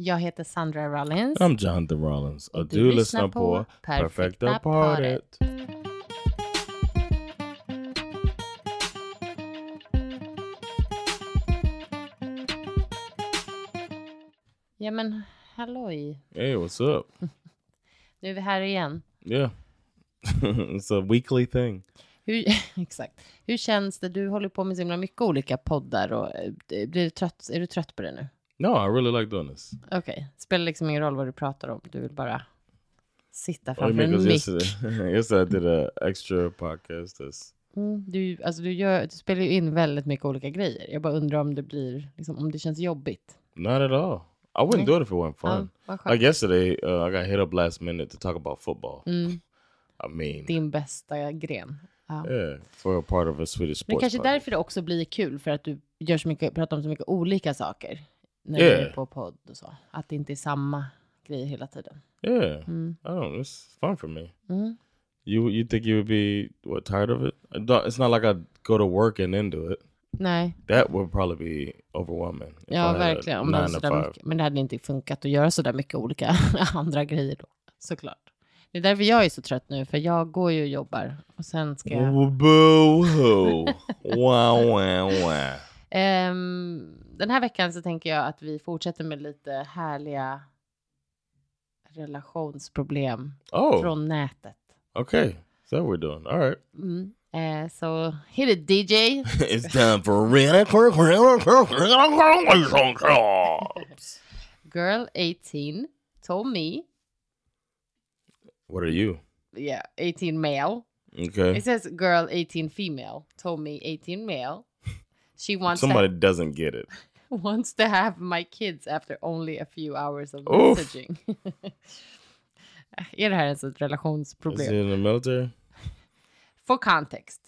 Jag heter Sandra Rollins. I'm Jonathan Rollins och du du lyssnar lyssnar på Perfekta paret. Ja men halloj. Hey, what's up? Nu är vi här igen. Yeah. It's a weekly thing. Hur, exakt. Hur känns det? Du håller på med så himla mycket olika poddar och eh, blir du trött, är du trött på det nu? No, I really like doing this. Okej, spelar liksom ingen roll vad du pratar om. Du vill bara sitta framför en mick. yesterday, yesterday I did a extra podcast. That's, Mm, du, alltså du, gör, du spelar ju in väldigt mycket olika grejer. Jag bara undrar om det blir, liksom, om det känns jobbigt. not at all. I wouldn't Nej. do it if it Ja, fun. skönt. Like yesterday, uh, I got hit up last minute to talk about football. Mm, I mean, din bästa gren. Ja. yeah, for a part of a Swedish Men sports kanske party. därför det också blir kul, för att du gör så mycket, pratar om så mycket olika saker. När Yeah. du är på podd och så. Att det inte är samma grej hela tiden. Yeah, Mm. I don't. It's fun for me. Mm. You you think you would be what tired of it? It's not like I go to work and then do it. Nej, That would probably be overwhelming. ja verkligen. Om det var nine så to där five. mycket. Men det hade inte funkat att göra så där mycket olika andra grejer då. Såklart. Det är därför jag är så trött nu, för jag går ju och jobbar. Och sen ska jag... Boo wow wow wow! Ehm, den här veckan så tänker jag att vi fortsätter med lite härliga relationsproblem Oh, från nätet. okay. So we're doing all right. Mm. Eh, så hit it DJ. it's time for relationship. Girl 18 told me, What are you? yeah, 18 male. Okay. It says girl 18 female told me 18 male. She wants Somebody doesn't get it. wants to have my kids after only a few hours of Oof. messaging. är det här ens ett Is he in the military? For context.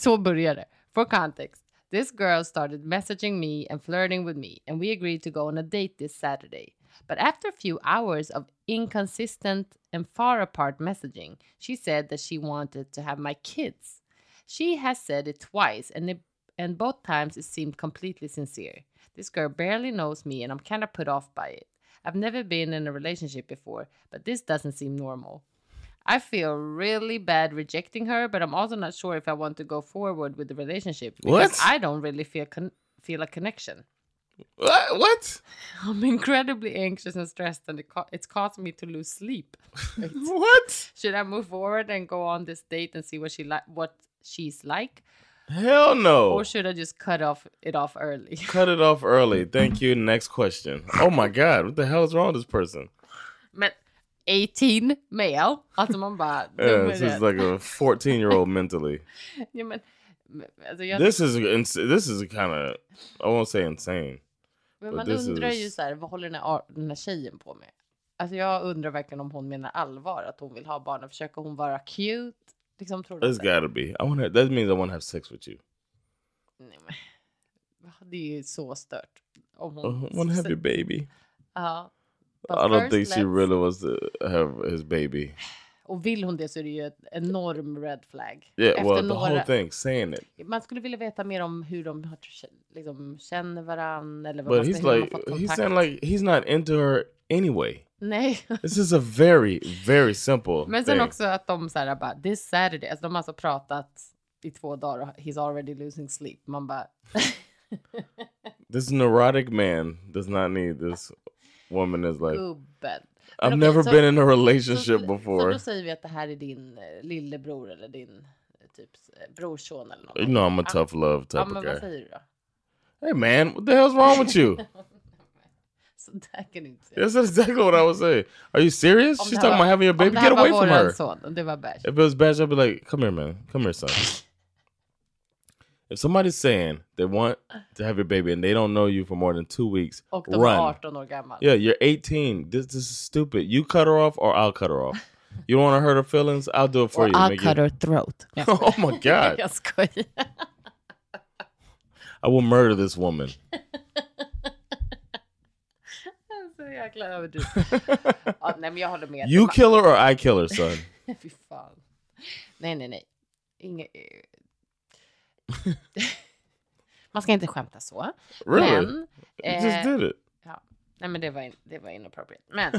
Så börjar det. For context. This girl started messaging me and flirting with me, and we agreed to go on a date this Saturday. But after a few hours of inconsistent and far apart messaging, she said that she wanted to have my kids. She has said it twice, and it, and both times it seemed completely sincere. This girl barely knows me, and I'm kind of put off by it. I've never been in a relationship before, but this doesn't seem normal. I feel really bad rejecting her, but I'm also not sure if I want to go forward with the relationship because What? I don't really feel con- feel a connection. What? What? I'm incredibly anxious and stressed, and it ca- it's causing me to lose sleep. What? Should I move forward and go on this date and see what she like, what she's like, Hell no. or should I just cut off it off early? Cut it off early. Thank you. Next question. Oh my God. What the hell is wrong with this person? Men 18 male, alltså man bara... Yeah, this is like a 14 year old mentally. ja, men, alltså jag, This is this is kind of I won't say insane. Men man undrar is- ju så här, vad håller den här, den här tjejen på med? Alltså jag undrar verkligen om hon menar allvar, att hon vill ha barn och försöker hon vara cute? Liksom tror du It's att det- got to be. I want to. That means I want to have sex with you. Nej, men, det är ju så stört. Om I hon... want to have your baby. Ja. But I don't think she let's- really wants to have his baby. Och vill hon det så är det ju ett enorm red flag. Yeah, Efter well, the några- whole thing, saying it. Man skulle vilja veta mer om hur de har, liksom, känner varandra eller vad But man he's ska, hur de har like, fått he's saying like he's not into her anyway. Nej. This is a very, very simple Men sen thing. också att de så här bara, this Saturday, alltså de har alltså pratat i två dagar och he's already losing sleep. Man bara, This neurotic man does not need this woman is like, gubben. I've never så- been in a relationship så, before. Så då säger vi att det här är din eh, lillebror eller din eh, typ eh, brorson eller något. you know I'm a tough love type Ja, of guy. Hey man, what the hell's wrong with you? Så där kan du inte säga. That's exactly what I would say. Are you serious? Om She's talking about having a baby. Get away from her. son och det var bärs. If it was bad, I'd be like, come here, man. Come here, son. If somebody's saying they want to have your baby and they don't know you for more than two weeks, Och de är run. 18 år gammal. Yeah, you're 18. This, this is stupid. You cut her off or I'll cut her off. You don't want to hurt her feelings? I'll do it for Or you. I'll Make cut her throat. Oh my God. jag skojar. I will murder this woman. Jäkla överdrivet. ja, nej men jag håller med. You kill her or I kill her, son. Fy fan. Nej, nej, nej. Inge... Man ska inte skämta så. Really? Men... you just eh, did it. Ja. Nej, men det var, in, det var inappropriate. Men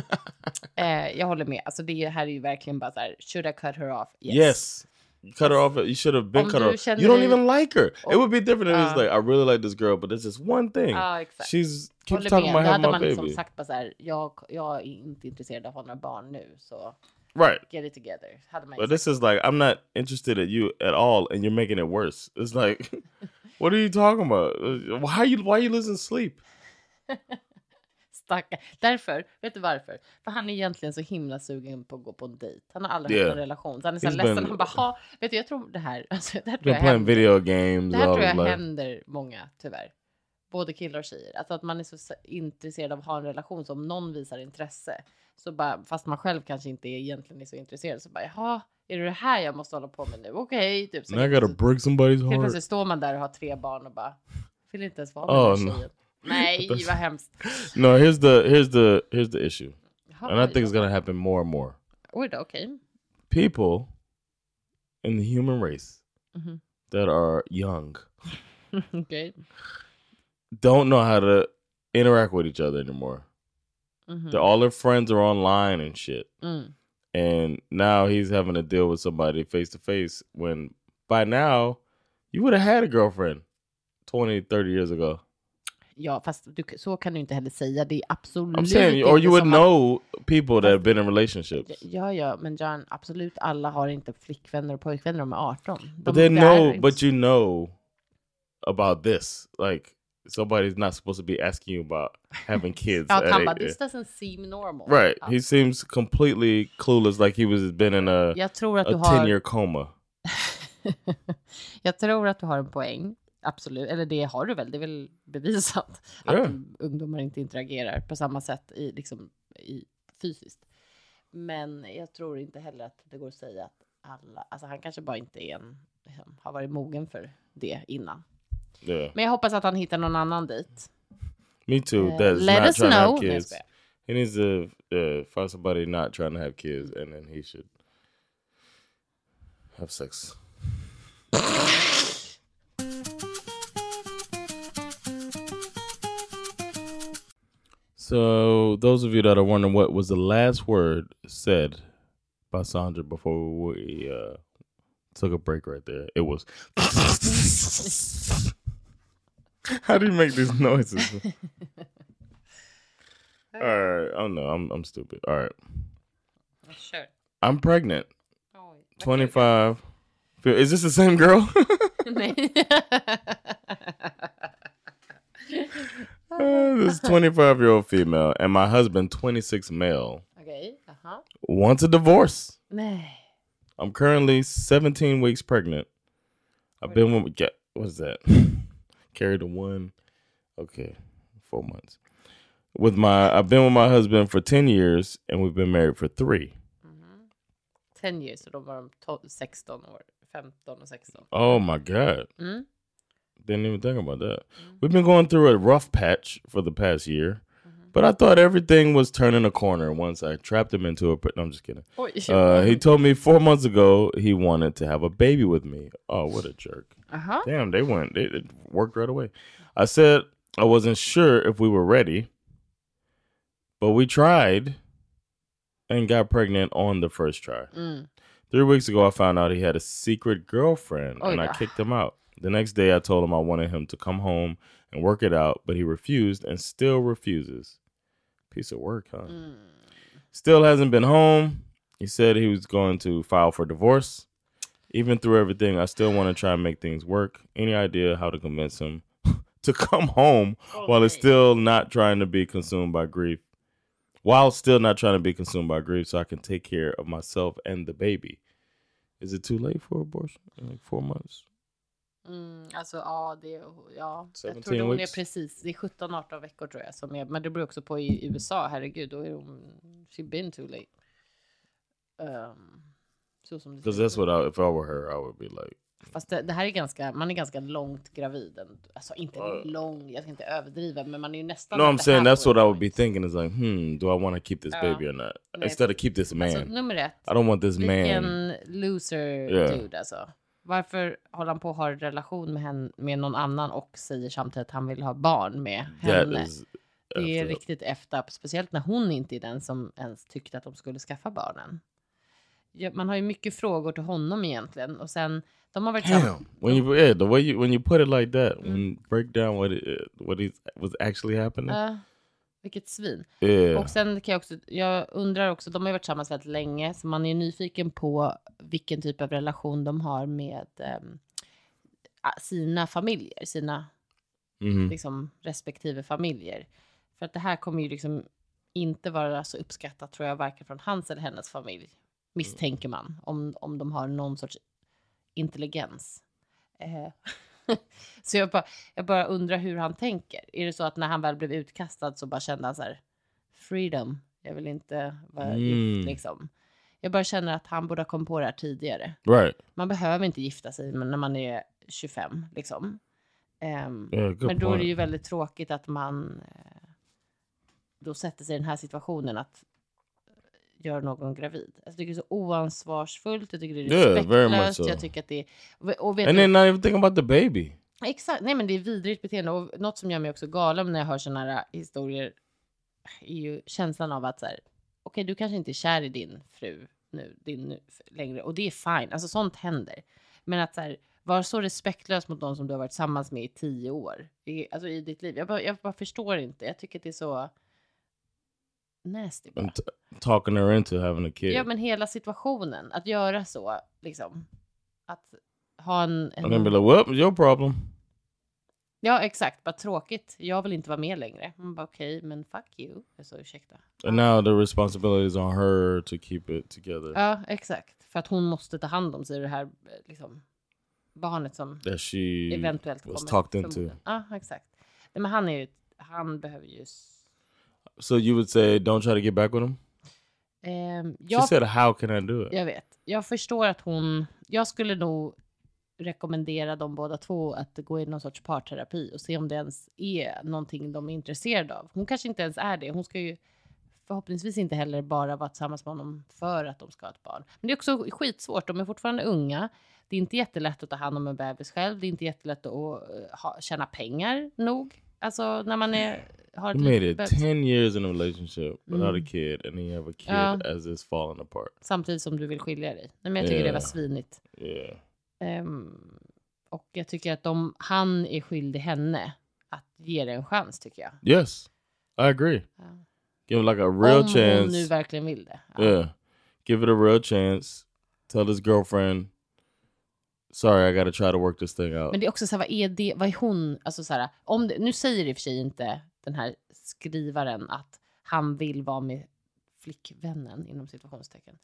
eh, jag håller med. Alltså det här är ju verkligen bara så här, should I cut her off? Yes. You cut her off. You should have been Om cut off. You don't even like her. It Om- would be different if it's Ja. like, I really like this girl, but there's this one thing. Ja, exakt. She's keeps Håller med. Då hade man liksom baby. sagt bara så här, jag, jag är inte intresserad av att ha några barn nu, så Right. get it together. Hade man But this is like I'm not interested in you at all, and you're making it worse. It's like, what are you talking about? Why you why you losing sleep? Stackarn. Därför, vet du varför? För han är egentligen så himla sugen på att gå på en dejt. Han har aldrig Yeah. haft en relation. Så han är så He's ledsen. been- Han bara, ha, vet du, jag tror det här, alltså, det här tror jag händer. video games. Det här tror jag life. händer många, tyvärr. Både killar och tjejer. Alltså att man är så intresserad av att ha en relation. Så om någon visar intresse, så bara, fast man själv kanske inte är, egentligen är så intresserad, så bara, jaha, är det det här jag måste hålla på med nu? Okej, typ. Så I helt gotta break somebody's Helt heart. plötsligt står man där och har tre barn och bara, vill inte ens vara med Oh, den no. tjejen. Nej, vad hemskt. No, here's the here's the here's the issue, Jaha, and I think it's ja. gonna happen more and more. Oj då, okej. People in the human race Mhm. that are young Okej. Don't know how to interact with each other anymore. Mhm. They're, all their friends are online and shit. Mm. and now he's having to deal with somebody face to face when by now you would have had a girlfriend 20 30 years ago Ja, fast du, så kan du inte heller säga. Det är absolut i'm saying or you would som att- know people that have been in relationships Ja, ja, men John, absolut alla har inte flickvänner och pojkvänner de är 18. De, but they know but you know about this like somebody's not supposed to be asking you about having kids han eight- bara, this doesn't seem normal. right he seems completely clueless like he was been in a, Jag tror att du a har... 10 year coma jag tror att du har en poäng. Absolut. Eller det har du väl. Det är väl bevisat att Ja. ungdomar inte interagerar på samma sätt i, liksom, i, fysiskt. Men jag tror inte heller att det går att säga att alla... Alltså han kanske bara inte är en, liksom, har varit mogen för det innan. Yeah Men jag hoppas att han hittar någon annan dit. me too Eh, that's let not us trying to have know. Kids. He needs to uh, find somebody not trying to have kids, and then he should have sex. so, those of you that are wondering what was the last word said by Sandra before we uh, took a break right there, it was. How do you make these noises? All right. Oh no, I'm I'm stupid. All right. Kör. I'm pregnant. Oj, 25. Is this the same girl? Uh, this 25 year old female and my husband, 26 male, Okej, jaha. wants a divorce. I'm currently 17 weeks pregnant. I've been with, get, what's that? Carried the one. Okay, four months. With my, I've been with my husband for 10 years and we've been married for three. 10 years, så då var de 12, 16 år. 15 och 16. Oh my God. Mm. Didn't even think about that. We've been going through a rough patch for the past year, but I thought everything was turning a corner once I trapped him into a. No, I'm just kidding. Uh, he told me four months ago he wanted to have a baby with me. Oh, what a jerk! Aha. Damn, they went. They, it worked right away. I said I wasn't sure if we were ready, but we tried and got pregnant on the first try. Mm. Three weeks ago, I found out he had a secret girlfriend, Oh, and I kicked him out. The next day, I told him I wanted him to come home and work it out, but he refused and still refuses. Piece of work, huh? Mm. Still hasn't been home. He said he was going to file for divorce. Even through everything, I still want to try and make things work. Any idea how to convince him to come home while it's still not trying to be consumed by grief? While still not trying to be consumed by grief, so I can take care of myself and the baby. Is it too late for abortion? Like four months? Mm, alltså ja, det, ja. jag 17 tror hon är precis, det är 17-18 veckor tror jag som är, men det beror också på i USA, herregud, då är hon, she been too late. Um, så som det Because that's what I, if I were her, I would be like, Fast det, det här är ganska, man är ganska långt gravid. Alltså inte Ja. lång, jag ska inte överdriva, men man är ju nästan no, I'm saying that's what I would be thinking is like, hmm, do I want to keep this Ja. baby or not? Nej, Instead of keep this man. Alltså nummer ett, I don't want this man. vilken loser Yeah. dude alltså. Varför håller han på att ha en relation med, henne, med någon annan och säger samtidigt att han vill ha barn med henne? is Det är riktigt effed up, speciellt när hon inte är den som ens tyckte att de skulle skaffa barnen. Man har ju mycket frågor till honom egentligen och sen de har varit Damn. When you yeah, the way you when you put it like that, Mm. when break down what it what is was actually happening. Ja, vilket svin. yeah. Och sen kan jag också, jag undrar också, de har ju varit tillsammans väldigt länge, så man är nyfiken på vilken typ av relation de har med ah, sina familjer, sina Mhm. liksom, respektive familjer. För att det här kommer ju liksom inte vara så uppskattat tror jag, varken från hans eller hennes familj, misstänker man, om, om de har någon sorts intelligens. Eh, så jag bara, jag bara undrar hur han tänker. Är det så att när han väl blev utkastad så bara kände han så här, freedom, jag vill inte vara Mm. gift liksom. Jag bara känner att han borde ha kommit på det här tidigare. Right. Man behöver inte gifta sig när man är 25 liksom. Ehm, Yeah, men då är det ju väldigt tråkigt att man eh, då sätter sig i den här situationen att göra någon gravid. Alltså, jag tycker det är så oansvarsfullt, jag tycker det är Yeah, very much respektlöst, so. jag tycker att det är... Och vet And du, then not even thinking about the baby. Exakt, nej men det är vidrigt beteende och något som gör mig också galen när jag hör sådana här historier är ju känslan av att så här, okej du kanske inte är kär i din fru nu, din nu längre och det är fine, alltså sånt händer. Men att så här, vara så respektlös mot någon som du har varit tillsammans med i tio år, i, alltså i ditt liv. Jag bara, jag bara förstår inte, jag tycker att det är så nasty bara. Talking her into having a kid. Ja men hela situationen, att göra så liksom. Att ha en... en and then be like, well, your problem. Ja, exakt. Bara tråkigt. Jag vill inte vara med längre. Man bara okej, men fuck you. Alltså ursäkta. And now the responsibility is on her to keep it together. Ja, exakt. För att hon måste ta hand om sig det här liksom, barnet som that she eventuellt was kommer. talked into. Ja, exakt. Nej, men han är ju, han behöver ju... So you would say don't try to get back with him? She jag, said, "How can I do it?" jag vet. Jag förstår att hon... Jag skulle nog rekommendera dem båda två att gå i någon sorts parterapi och se om det ens är någonting de är intresserade av. Hon kanske inte ens är det. Hon ska ju förhoppningsvis inte heller bara vara tillsammans med honom för att de ska ha ett barn. Men det är också skitsvårt. De är fortfarande unga. Det är inte jättelätt att ta hand om en bebis själv. Det är inte jättelätt att eh, ha, tjäna pengar nog. Alltså när man är, har ett You made it bebis. 10 years in a relationship without Mm. a kid, and then you have a kid Ja. as it's falling apart. Samtidigt som du vill skilja dig. Men jag tycker det var svinigt. Yeah. Ehm, och jag tycker att de, han är skyldig henne att ge det en chans tycker jag. Yes, I agree. Ja. Give it like a real Om hon chance. nu verkligen vill det. Ja. Yeah. Give it a real chance. Tell his girlfriend, sorry, I got to try to work this thing out. Men det är också så här, vad är det, vad är hon, alltså så här, om det, nu säger i och för sig inte den här skrivaren att han vill vara med flickvännen inom situationstecken.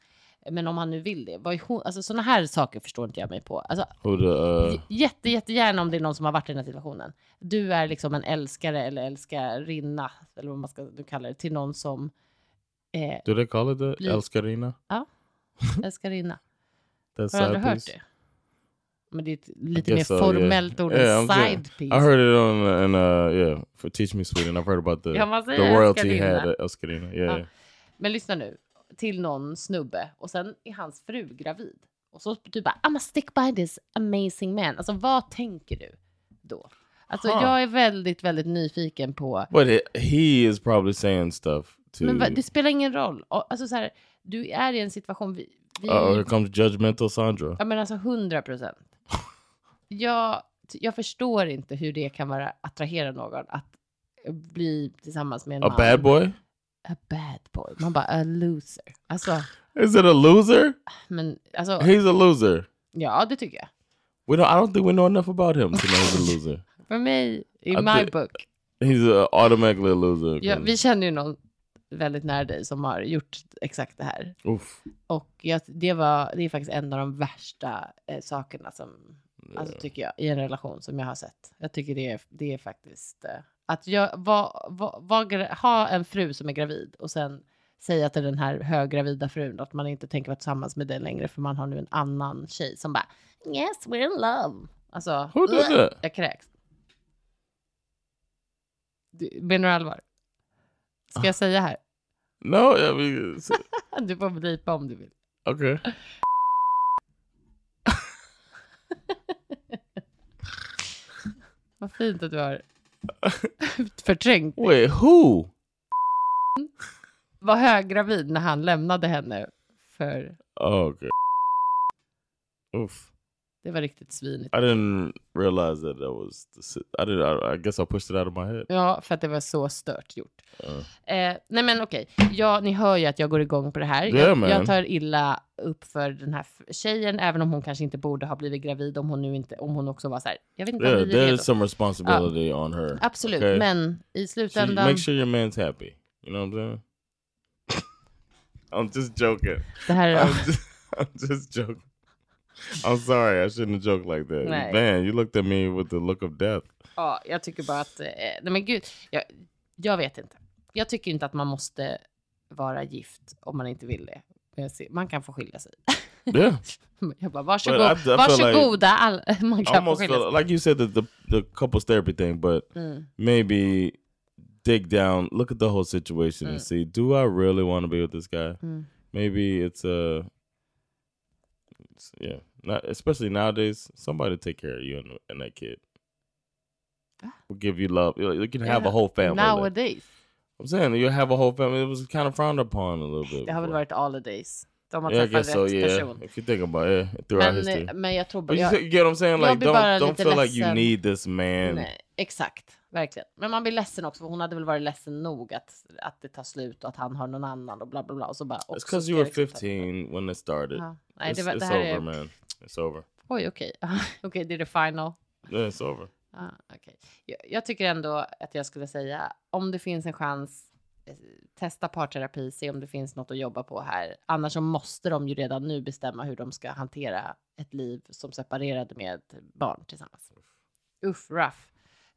Men om han nu vill det, vad är hon, alltså sådana här saker förstår inte jag mig på. Alltså the, uh, Jätte, jättegärna om det är någon som har varit i den här situationen. Du är liksom en älskare eller älskarinna, eller vad man ska kalla det, till någon som eh, do they call it that? Bli- Älskarinna? älskarinna. That Har du aldrig hört det? Men det är ett lite mer so, yeah. formellt ord Yeah, I'm saying- side piece. I heard it on in uh yeah for Teach Me Sweden. I've heard about the Ja, the royalty had Älskarinna. Yeah, Ja. yeah. Men lyssna nu, till någon snubbe och sen är hans fru gravid. Och så du bara, I'm a stick by this amazing man. Alltså vad tänker du då? Alltså Huh. jag är väldigt, väldigt nyfiken på But it, he is probably saying stuff to. Men va, det spelar ingen roll. Alltså så här, du är i en situation, vi, vi, Uh, here comes judgmental Sandra. ja men alltså 100 procent. Jag, jag förstår inte hur det kan vara attrahera någon att bli tillsammans med en A man. bad boy? A bad boy. Man bara, a loser. Alltså, Is it a loser? men alltså, He's a loser. ja det tycker jag. We don't. I don't think we know enough about him to know he's a loser. För mig, i Att my det- book. He's uh, automatically a loser. Ja, vi känner ju någon väldigt nära dig som har gjort exakt det här. Oof. Och jag, det, var, det är faktiskt en av de värsta eh, sakerna som Alltså tycker jag, i en relation som jag har sett. Jag tycker det är, det är faktiskt eh, att jag, var, var, gra- ha en fru som är gravid och sen säga till den här höggravida frun att man inte tänker vara tillsammans med den längre för man har nu en annan tjej som bara yes we're in love. Alltså, that? jag kräks. Menar du allvar? Ska jag säga här? No, mean, it's- Du får blipa om du vill. okay. Vad fint att du har förträngt det. Wait, who? Var höggravid när han lämnade henne för Oh, okay. Oof. Det var riktigt svinigt. I didn't realize that that was the. I did. I, I guess I pushed it out of my head. Ja, för att det var så stört gjort. Uh, Eh, nej men okej, ja, ni hör ju att jag går igång på det här. Yeah, jag, jag tar illa upp för den här tjejen, även om hon kanske inte borde ha blivit gravid om hon nu inte, om hon också var så här, jag vet inte yeah, redo. there's some responsibility on her. Absolut, okay? men i slutändan, make sure your man's happy. You know what I'm saying? I'm just joking. det här är... I'm just, I'm just joking. I'm sorry, I shouldn't have joked like that. Nej. Man, you looked at me with the look of death. Ja, jag tycker bara att, eh, nej men gud, jag, jag vet inte. Jag tycker inte att man måste vara gift om man inte vill det. Man kan få skilja sig. Yeah, Jag bara, But varsågod, I- I varsågoda, all, man kan få skilja sig. feel like you said that the the couples therapy thing, but Mm. maybe dig down, look at the whole situation, Mm. and see: Do I really want to be with this guy? Mm. Maybe it's a, it's- yeah, not especially nowadays. Somebody take care of you and, and that kid. Ah. Will give you love. You can have Yeah, a whole family. Nowadays. I'm saying you have a whole family. It was kind of frowned upon a little bit. Det har väl before. varit all the days. De har träffat guess so. rätt Yeah, person. if you think about it, yeah, throughout Men, history. men jag tror bara... But you, Jag, you get what I'm saying? Like, don't don't feel like you need this man. nej, exakt, verkligen. Men man blir ledsen också, för hon hade väl varit ledsen nog att, att det tar slut och att han har någon annan och bla bla bla. Och så bara, It's because ska you were liksom ta- 15 when it started. Ja. Nej, It's, det, var, det it's här over, är... man. It's over. Oj, okej. Okej, det är det final. Yeah, it's over. Ah, okej. jag, jag tycker ändå att jag skulle säga, om det finns en chans, eh, testa parterapi, se om det finns något att jobba på här. Annars så måste de ju redan nu bestämma hur de ska hantera ett liv som separerade med barn tillsammans. Uff, rough.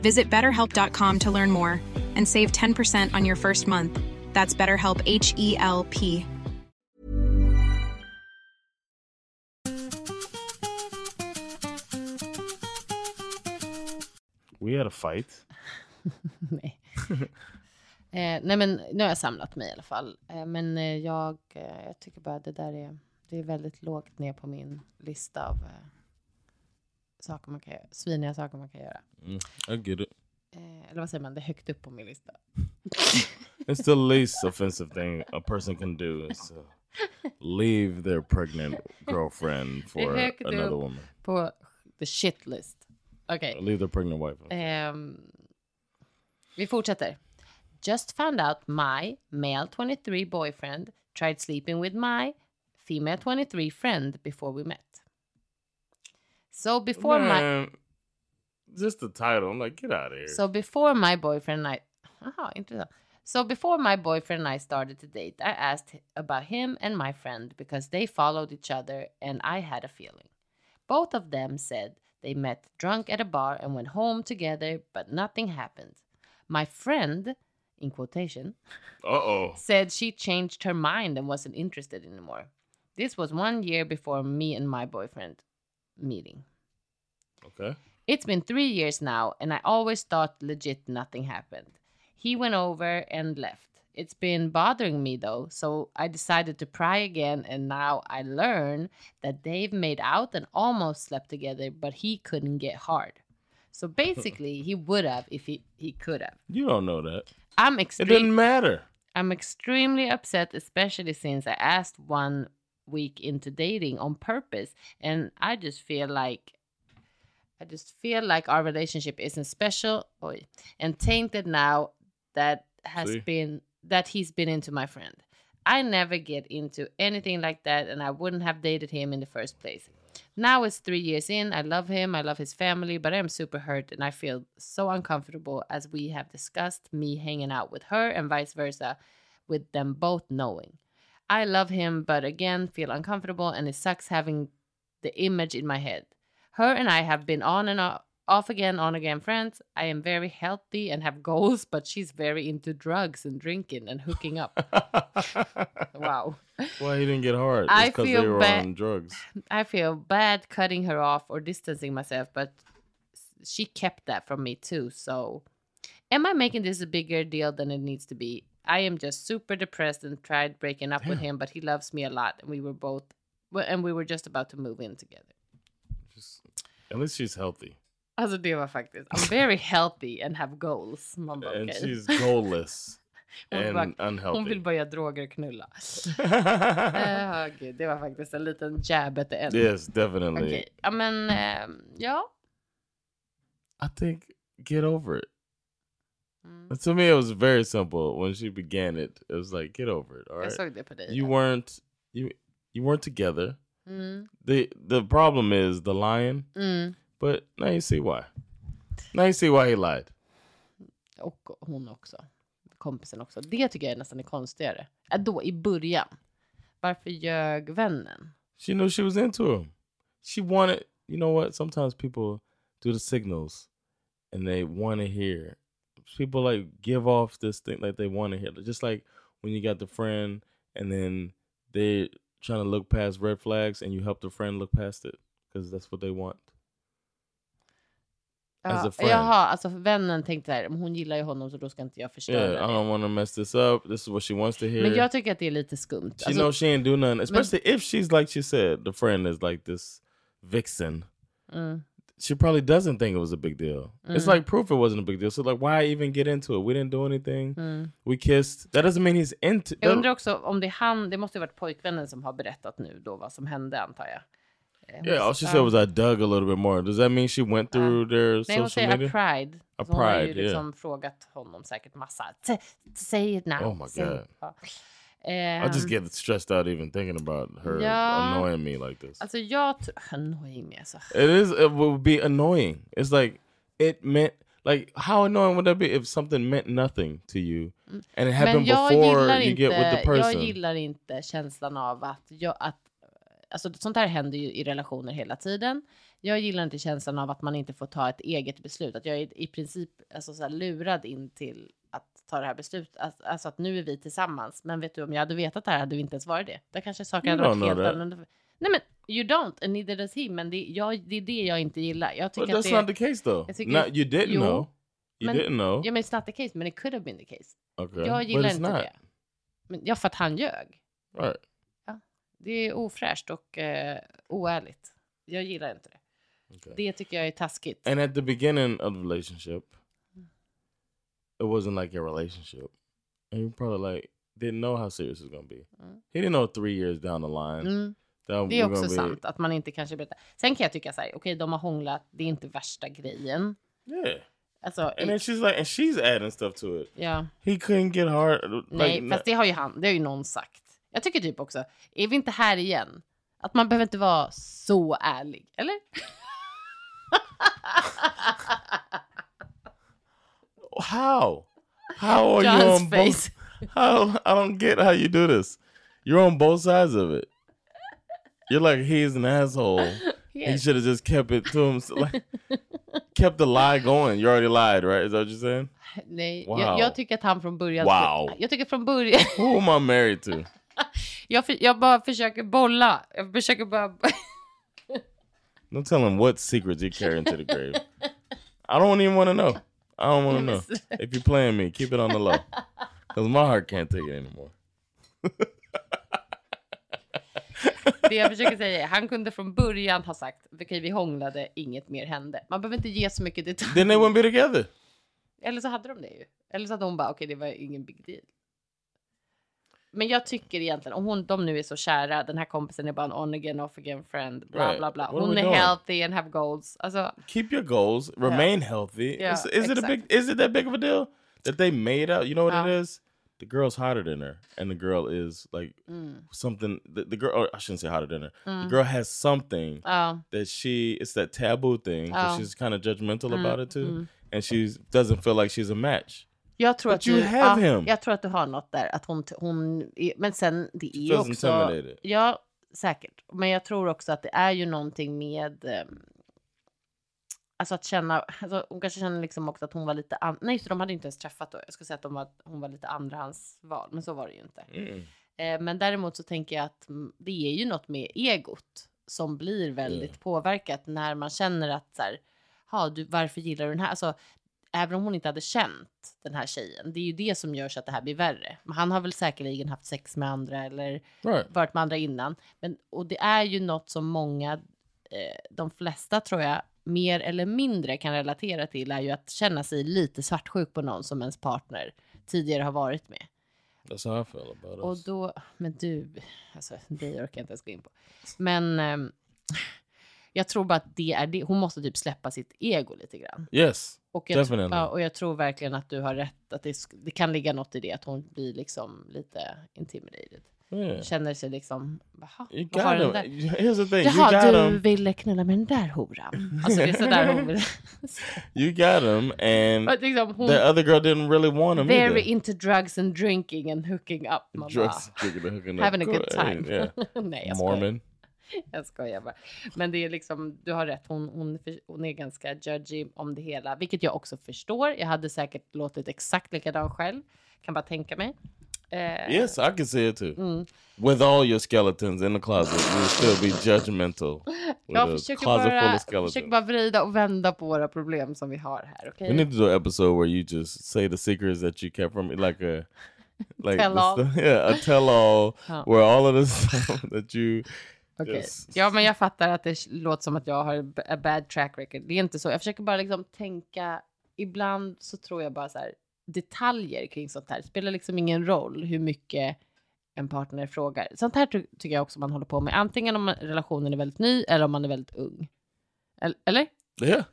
Visit betterhelp.com to learn more and save 10% on your first month. That's BetterHelp H E L P. We had a fight. nej. eh, nej, men nu har jag samlat mig i alla fall. Eh, men eh, jag, eh, jag tycker bara det där är, det är väldigt lågt ner på min lista av eh, saker man kan göra, sviniga saker man kan göra. Mm, I get it. Eh, eller vad säger man, det är högt upp på min lista. It's the least offensive thing a person can do is to leave their pregnant girlfriend for another woman. På the shit list. Okej. Leave their pregnant wife. Ehm, vi fortsätter. Just found out my male 23 boyfriend tried sleeping with my female 23 friend before we met. So before my just the title. I'm like, get out of here. so before my boyfriend and I aha, intressant. So before my boyfriend and I started to date, I asked about him and my friend because they followed each other and I had a feeling. Both of them said they met drunk at a bar and went home together, but nothing happened. My friend, in quotation, uh oh. said she changed her mind and wasn't interested anymore. This was one year before me and my boyfriend meeting. Okay. It's been three years now, and I always thought legit nothing happened. He went over and left. It's been bothering me though, so I decided to pry again, and now I learn that they've made out and almost slept together, but he couldn't get hard. So basically, he would have if he, he could have. You don't know that. I'm extremely. It didn't matter. I'm extremely upset, especially since I asked one week into dating on purpose, and I just feel like I just feel like our relationship isn't special oi, and tainted now that has See? been that he's been into my friend. I never get into anything like that, and I wouldn't have dated him in the first place. Now it's three years in. I love him. I love his family, but I'm super hurt and I feel so uncomfortable as we have discussed me hanging out with her and vice versa, with them both knowing. I love him, but again, feel uncomfortable and it sucks having the image in my head. Her and I have been on and off again, on again friends. I am very healthy and have goals, but she's very into drugs and drinking and hooking up. wow. Why he didn't get hard? I because they feel were on drugs. I feel bad cutting her off or distancing myself, but she kept that from me too. So, am I making this a bigger deal than it needs to be? I am just super depressed and tried breaking up with him, but he loves me a lot, and we were both, and we were just about to move in together. Just, at least she's healthy. Alltså det var faktiskt, I'm very healthy and have goals. Man bara, And she's goalless Hon and bara- Hon vill unhealthy. börja droger och knulla. Eh, gud, det var faktiskt en liten jab at the end. yes, definitely. Okej, ja men ehm, ja. I think get over it. Mm. To me, it was very simple when she began it. It was like, get over it. All right. såg det på dig. You weren't you you weren't together. Mm, the The problem is the lying, mm. but now you see why. Now you see why he lied. Och hon också. Kompisen också. Det tycker jag nästan är konstigare. Äh, då i början. Varför ljög vännen? She knew she was into him. She wanted. You know what? Sometimes people do the signals, and they want to hear. People like give off this thing like they want to hear. Just like when you got the friend, and then they trying to look past red flags, and you help the friend look past it because that's what they want. As a friend. jaha, alltså vännen tänkte där, men hon gillar ju honom så då ska inte jag förstöra Yeah, I don't want to mess this up. This is what she wants to hear. Men jag tycker att det är lite skumt. She Alltså, knows she ain't do nothing, especially if she's like she said, the friend is like this vixen. mm, She probably doesn't think it was a big deal. It's like proof it wasn't a big deal. So like, why even get into it? We didn't do anything. mm. We kissed. That doesn't mean he's into. Jag undrar också om det är han, det måste ju varit pojkvännen som har berättat nu då vad som hände antar jag. Eh, yeah, all she said was I dug a little bit more. Does that mean she went through their Nej, hon social säger media? a pride. A Så hon har ju pride, liksom frågat honom säkert massa. "T- Say it now. Oh my say it." God. Ja. I just Ehm, get stressed out even thinking about her Ja. annoying me like this. Alltså jag... Annoying me alltså. It is. It would be annoying. It's like it meant. Like how annoying would that be if something meant nothing to you and it happened before you get with the inte, jag person? gillar inte känslan av att, jag, att alltså sånt här händer ju i relationer hela tiden. Jag gillar inte känslan av att man inte får ta ett eget beslut. Att jag är i princip alltså så lurad in till ta det här beslutet. Alltså, alltså att nu är vi tillsammans. Men vet du, om jag hade vetat det här hade vi inte ens varit det. Där kanske saker hade don't varit helt annorlunda. Nej men you don't and neither does he. Men det, jag, det är det jag inte gillar. Jag But tycker att that's det, not the case though. Not, you didn't Jo, know. You men- didn't know. Ja men it's not the case. Men it could have been the case. okay. Jag But gillar inte not. det. Men, ja, för att han ljög. Right. Det är ofräscht och eh, oärligt. Jag gillar inte det. Okay. Det tycker jag är taskigt. And at the beginning of the relationship, it wasn't like a relationship. And you probably like didn't know how serious it was gonna be. He didn't know three years down the line Mm, det är också be sant att man inte kanske berättar. Sen kan jag tycka så här, okej de har hånglat, det är inte värsta grejen. Yeah. Alltså, And then she's like and she's adding stuff to it. ja, He couldn't get hard like, nej, fast det har ju han, det har ju någon sagt. Jag tycker typ också, är vi inte här igen? Att man behöver inte vara så ärlig, eller? How? How are John's you on face. both? How I don't get how you do this. You're on both sides of it. You're like he's an asshole. He should have just kept it to himself. Like, kept the lie going. You already lied, right? Is that what you're saying? Nej, Wow. jag, jag tycker att han från början... Wow. Jag tycker från början... Who am I married to? jag, jag bara försöker bolla. Jag försöker bara... Don't tell him what secrets you carry into the grave. I don't even want to know. I don't want to know. If you're playing me, keep it on the low. Because my heart can't take it anymore. Det jag försöker säga är, han kunde från början ha sagt, okej vi hånglade, inget mer hände. Man behöver inte ge så mycket detaljer. Then they wouldn't be together. Eller så hade de det ju. Eller så hade hon bara, okej det var ingen big deal. Men jag tycker egentligen, om hon, de nu är så kära, den här kompisen är bara en on again, off again friend, bla Right. bla bla. Hon är doing? healthy and have goals. Alltså, Keep your goals. Remain healthy. Yeah, is, is it a big? Is it that big of a deal that they made out? You know what Ja. it is? The girl's hotter than her, and the girl is like mm, something. The, the girl, or I shouldn't say hotter than her. The girl has something ja. that she. It's that taboo thing. Oh. She's kind of judgmental Mm, about it too, mm. and she doesn't feel like she's a match. Jag tror But att you du, have ja, him. Jag tror att du har något där. Att hon, hon men sen det är ju också... Ja, säkert. Men jag tror också att det är ju någonting med... ehm, Alltså att känna, alltså hon kanske känner liksom också att hon var lite, an- nej så de hade inte ens träffat då. Jag skulle säga att de var, hon var lite andrahandsval, men så var det ju inte. Mm. Eh, men däremot så tänker jag att mm, det är ju något med egot som blir väldigt Mm. påverkat när man känner att så här, ha, du, varför gillar du den här? Alltså, även om hon inte hade känt den här tjejen, det är ju det som gör så att det här blir värre. Men han har väl säkerligen haft sex med andra eller Right. varit med andra innan. Men, och det är ju något som många, eh, de flesta tror jag, mer eller mindre kan relatera till är ju att känna sig lite svartsjuk på någon som ens partner tidigare har varit med. That's how I feel about Och us. då, men du, alltså det orkar jag inte ens gå in på. Men ehm, jag tror bara att det är det, hon måste typ släppa sitt ego lite grann. yes. Och jag, Definitely. ja, och jag tror verkligen att du har rätt, att det, det kan ligga något i det, att hon blir liksom lite intimidated. Yeah. Känner sig liksom, jaha, vad har den där? Here's the thing. Jaha, du him. ville knulla med den där horan. Alltså det är sådär hon vill. You got him, and Att liksom, hon the other girl didn't really want him very either. into drugs and drinking and hooking up. Man Drugs, drinking and hooking up. having a Go- good time. Yeah. Nej, jag skojar. Jag skojar bara. Men det är liksom, du har rätt, hon, hon, hon är ganska judgy om det hela, vilket jag också förstår. Jag hade säkert låtit exakt likadan själv, kan bara tänka mig. Eh, Yes, I can see it too. Mm. With all your skeletons in the closet, you will still be judgmental. Jag försöker bara, försöker bara vrida och vända på våra problem som vi har här, okej? We need to do an episode where you just say the secrets that you kept from me, like a like Tell all. yeah, a tell all where all of the stuff that you Okej. Yes. Ja, men jag fattar att det låter som att jag har a bad track record. Det är inte så. Jag försöker bara liksom tänka. Ibland så tror jag bara så här detaljer kring sånt här. Det spelar liksom ingen roll hur mycket en partner frågar. Sånt här ty- tycker jag också man håller på med. Antingen om relationen är väldigt ny eller om man är väldigt ung. Eller? eller? yeah.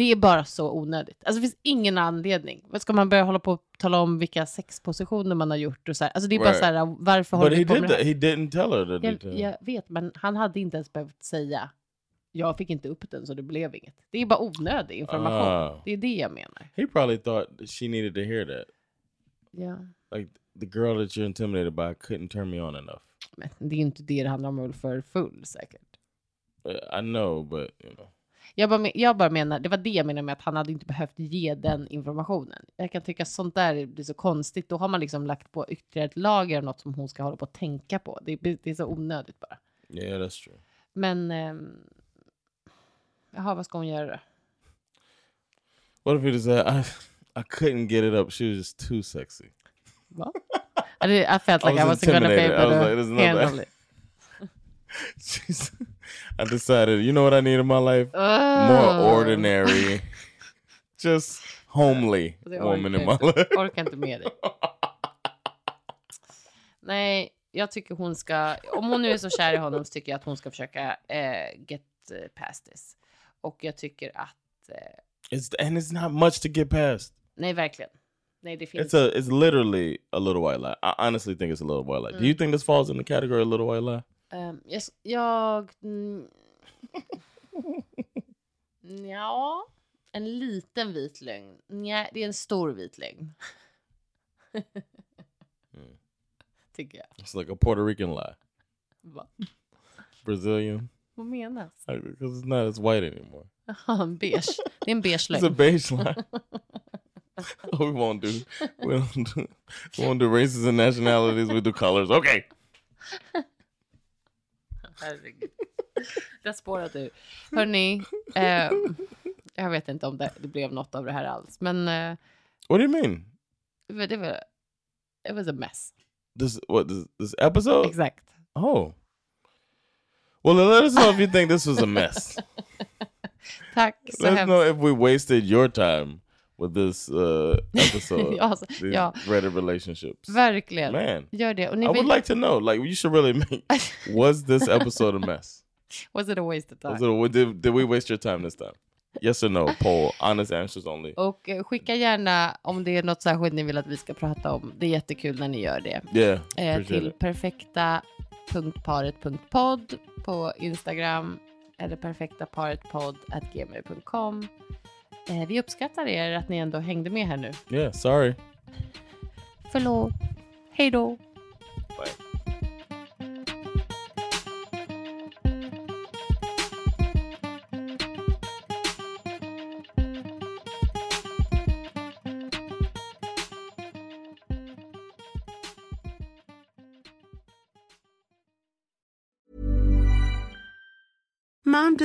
Det är bara så onödigt. Alltså det finns ingen anledning. Ska man börja hålla på och tala om vilka sexpositioner man har gjort och så här. Alltså det är bara Right. så här, varför håller But he vi på med det här? He didn't tell her that. Jag, did. jag vet, men han hade inte ens behövt säga jag fick inte upp den så det blev inget. Det är bara onödig information. Ah. Det är det jag menar. He probably thought she needed to hear that. Ja. Like the girl that you're intimidated by couldn't turn me on enough. Men det är inte det det handlar om för full säkert. Uh, I know, but you know. Jag bara, jag bara menar, det var det jag menar med att han hade inte behövt ge den informationen. Jag kan tycka sånt där blir så konstigt. Då har man liksom lagt på ytterligare ett lager av något som hon ska hålla på att tänka på. Det, är- det är så onödigt bara. Yeah, that's true. Men, ehm, jaha, vad ska hon göra då? What if he just said, I, I couldn't get it up. She was just too sexy. Va? I, did- I felt I like I, was wasn't gonna be. I able to handle it. I decided, you know what I need in my life? More Ugh. ordinary, just homely Det woman in my inte, life. orkar inte med dig. Nej, jag tycker hon ska, om hon nu är så kär i honom så tycker jag att hon ska försöka eh, get eh, past this. Och jag tycker att, eh, It's and it's not much to get past. nej verkligen. Nej, det finns. It's a it's literally a little white lie. I honestly think it's a little white lie. Do you think this falls in the category of little white lie? Ehm, jag, jag mm, ja, en liten vit lögn. Nej, det är en stor vit lögn. Mm. Tycker jag. It's like a Puerto Rican lie. Va? Brazilian. Vad menas? Because it's not as white anymore. Jaha, en beige. Det är en beige It's a lögn. beige lie. oh, we won't do we don't do we won't do races and nationalities, we do colors. Okay. Herregud. Det har spårat ur. Hörni, ehm, Jag vet inte om det, det blev något av det här alls. Men uh, What do you mean? det var, it was a mess. This what this, this episode? Exakt. Oh. Well, let us know if you think this was a mess. Tack så let us hemskt. know if we wasted your time with this uh, episode. Ja, så- These ja. Reddit relationships. Verkligen. Man, Gör det. Och I ni would vet, like to know. Like, you should really make. Was this episode a mess? was it a waste of time? Was it, did, did we waste your time this time? Yes or no? Poll. Honest answers only. Och eh, skicka gärna om det är något särskilt ni vill att vi ska prata om. Det är jättekul när ni gör det. Yeah. Eh, till perfekta.paret.podd på Instagram eller perfektaparetpodd.gmail.com. Eh, vi uppskattar er att ni ändå hängde med här nu. Yeah. Sorry. Förlåt. Hej då.